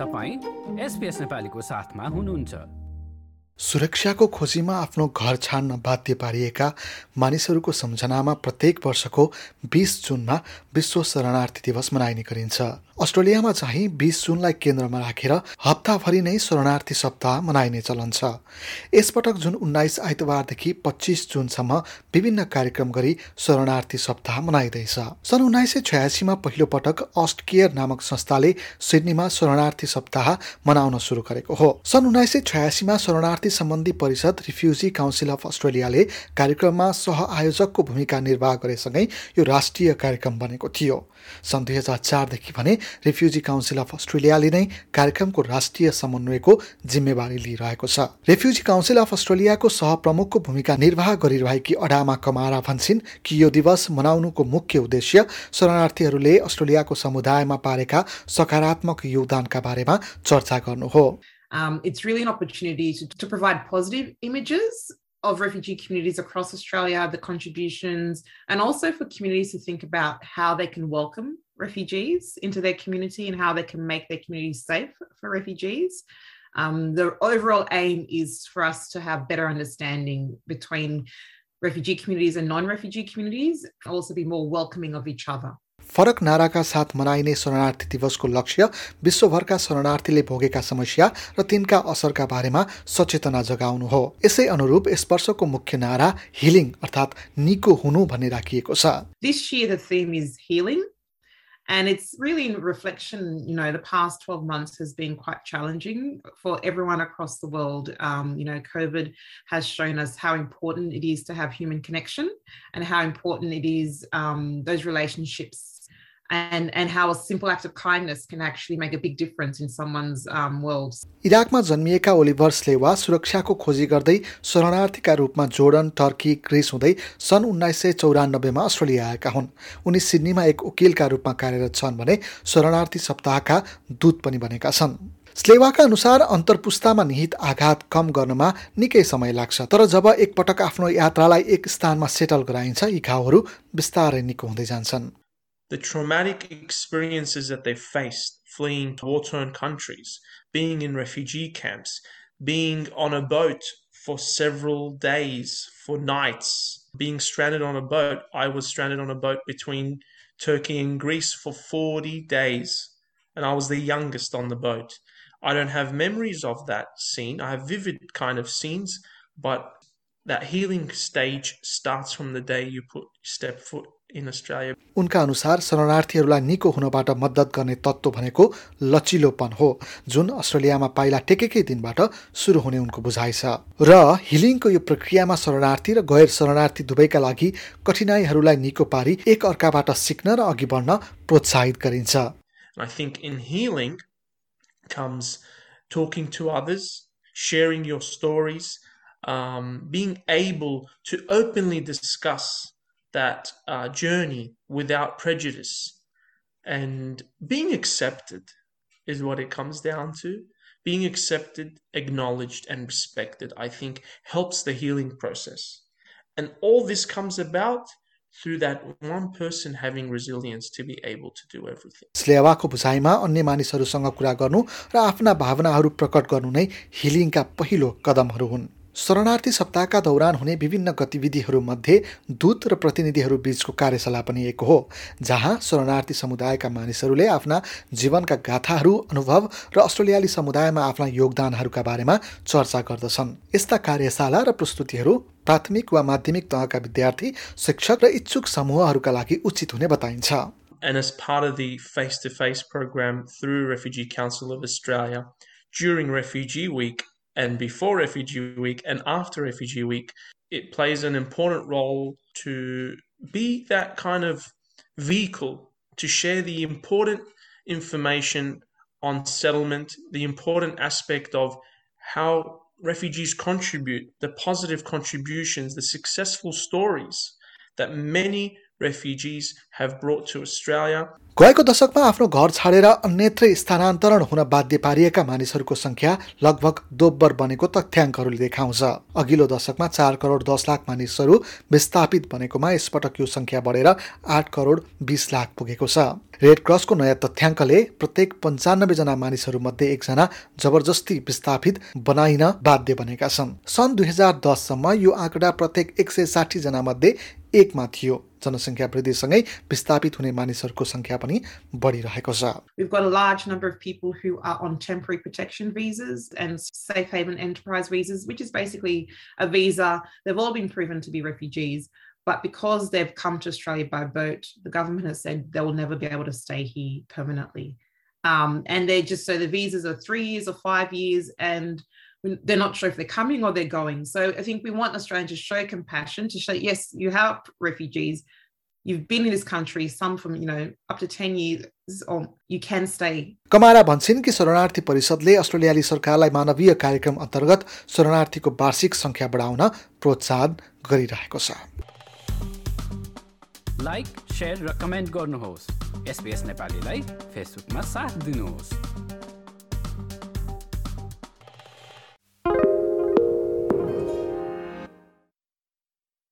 तपाईँ एसपिएस नेपालीको साथमा हुनुहुन्छ। सुरक्षाको खोजीमा आफ्नो घर छाड्न बाध्य पारिएका मानिसहरूको सम्झनामा प्रत्येक वर्षको बिस जुनमा विश्व शरणार्थी दिवस मनाइने गरिन्छ। अस्ट्रेलियामा चाहिँ बिस जुनलाई केन्द्रमा राखेर हप्ताभरि नै शरणार्थी सप्ताह मनाइने चलन छ। यसपटक जुन उन्नाइस आइतबारदेखि पच्चिस जुनसम्म विभिन्न कार्यक्रम गरी शरणार्थी सप्ताह मनाइँदैछ। सन् उन्नाइस सय छयासीमा पहिलो पटक अस्ट केयर नामक संस्थाले सिडनीमा शरणार्थी सप्ताह मनाउन सुरु गरेको हो। सन् उन्नाइस सय छयासीमा शरणार्थी सम्बन्धी परिषद रिफ्युजी काउन्सिल अफ अस्ट्रेलियाले कार्यक्रममा सह आयोजकको भूमिका निर्वाह गरेसँगै यो राष्ट्रिय कार्यक्रम बनेको थियो। सन् दुई हजार चारदेखि भने रेफ्युजी काउन्सिल अफ अस्ट्रेलियाले नै कार्यक्रमको राष्ट्रिय समन्वयको जिम्मेवारी लिइरहेको छ। रेफ्युजी काउन्सिल अफ अस्ट्रेलियाको सहप्रमुखको भूमिका निर्वाह गरिरहेकी अडामा कमारा भन्छन् कि यो दिवस मनाउनुको मुख्य उद्देश्य शरणार्थीहरूले अस्ट्रेलियाको समुदायमा पारेका सकारात्मक योगदानका बारेमा चर्चा गर्नु हो। Um, it's really an opportunity to, to provide positive images of refugee communities across Australia, the contributions, and also for communities to think about how they can welcome refugees into their community and how they can make their communities safe for refugees. Um, the overall aim is for us to have better understanding between refugee communities and non refugee communities, also be more welcoming of each other. फरक नाराका साथ मनाइने शरणार्थी दिवसको लक्ष्य विश्वभरका शरणार्थीले भोगेका समस्या र तिनका असरका बारेमा सचेतना जगाउनु हो यसै अनुरूप यस वर्षको मुख्य नारा हिलिङ अर्थात् निको हुनु भन्ने राखिएको छ. And it's really in reflection, you know, the past 12 months has been quite challenging for everyone across the world. Um, you know, COVID has shown us how important it is to have human connection and how important it is um, those relationships इराकमा जन्मिएका Oliver saliva सुरक्षाको खोजी गर्दै शरणार्थीका रूपमा Jordan Turkey Greece हुँदै सन् उन्नाइस सय चौरानब्बेमा Australia आएका हुन्। उनी सिडनीमा एक वकिलका रूपमा कार्यरत छन् भने शरणार्थी सप्ताहका दूत पनि बनेका छन्। स्लेवाका अनुसार अन्तर्पुस्तामा निहित आघात कम गर्नमा निकै समय लाग्छ तर जब एकपटक आफ्नो यात्रालाई एक स्थानमा सेटल गराइन्छ यी घाउहरू बिस्तारै निको हुँदै जान्छन्। The traumatic experiences that they faced fleeing war torn countries, being in refugee camps, being on a boat for several days, for nights, being stranded on a boat. I was stranded on a boat between Turkey and Greece for 40 days, and I was the youngest on the boat. I don't have memories of that scene. I have vivid kind of scenes, but that healing stage starts from the day you put step foot उनका अनुसार शरणार्थीहरूलाई निको हुनबाट मद्दत गर्ने तत्त्व भनेको लचिलोपन हो जुन अस्ट्रेलियामा पाइला टेकेकै दिनबाट सुरु हुने उनको बुझाइ छ। र हिलिङको यो प्रक्रियामा शरणार्थी र गैर शरणार्थी दुवैका लागि कठिनाइहरूलाई निको पारी एक अर्काबाट सिक्न र अघि बढ्न प्रोत्साहित गरिन्छ। I think in healing comes talking to others, sharing your stories, um, being able to openly discuss that uh, journey without prejudice. And being accepted is what it comes down to. Being accepted, acknowledged, and respected, I think, helps the healing process. And all this comes about through that one person having resilience to be able to do everything. स्लेवाको बुझाइमा अन्य मानिसहरूसँग कुरा गर्नु र आफ्ना भावनाहरू प्रकट गर्नु नै हिलिङका पहिलो कदमहरू हुन् शरणार्थी सप्ताहका दौरान हुने विभिन्न गतिविधिहरूमध्ये दूत र प्रतिनिधिहरू बीचको कार्यशाला पनि एक हो जहाँ शरणार्थी समुदायका मानिसहरूले आफ्ना जीवनका गाथाहरू अनुभव र अस्ट्रेलियाली समुदायमा आफ्ना योगदानहरूका बारेमा चर्चा गर्दछन्। यस्ता कार्यशाला र प्रस्तुतिहरू प्राथमिक वा माध्यमिक तहका विद्यार्थी शिक्षक र इच्छुक समूहहरूका लागि उचित हुने बताइन्छ। And as part of the face to face program through Refugee Council of Australia, during Refugee Week, and before Refugee Week and after Refugee Week, it plays an important role to be that kind of vehicle to share the important information on settlement, the important aspect of how refugees contribute, the positive contributions, the successful stories that many refugees have brought to Australia. गएको दशकमा आफ्नो घर छाडेर अन्यत्रै स्थानान्तरण हुन बाध्य पारिएका मानिसहरूको संख्या लगभग दोब्बर बनेको तथ्याङ्कहरूले देखाउँछ। अघिल्लो दशकमा चार करोड दस लाख मानिसहरू विस्थापित बनेकोमा यसपटक यो संख्या बढेर आठ करोड बिस लाख पुगेको छ। रेड क्रसको नयाँ तथ्याङ्कले प्रत्येक पन्चानब्बेजना मानिसहरूमध्ये एकजना जबरजस्ती विस्थापित बनाइन बाध्य बनेका छन्। सन् दुई हजार दससम्म यो आँकडा प्रत्येक एक सय साठी मध्ये एकमा थियो जनसङ्ख्या वृद्धिसँगै विस्थापित हुने मानिसहरूको सङ्ख्या पनि बढिरहेको छ We've got a large number of people who are on temporary protection visas and safe haven enterprise visas, which is basically a visa. They've all been proven to be refugees, but because they've come to Australia by boat, the government has said they will never be able to stay here permanently. Um, and they're just so the visas are three years or five years, and they're not sure if they're coming or they're going. So I think we want Australia to show compassion, to show, yes, you have refugees, you've been in this country, some from, you know, up to 10 years, or you can stay. कमारा भन्छन् कि शरणार्थी परिषदले अस्ट्रेलियाली सरकारलाई मानवीय कार्यक्रम अन्तर्गत शरणार्थीको वार्षिक सङ्ख्या बढाउन प्रोत्साहन गरिरहेको छ लाइक सेयर र कमेन्ट गर्नुहोस् एसपिएस नेपालीलाई फेसबुकमा साथ दिनुहोस्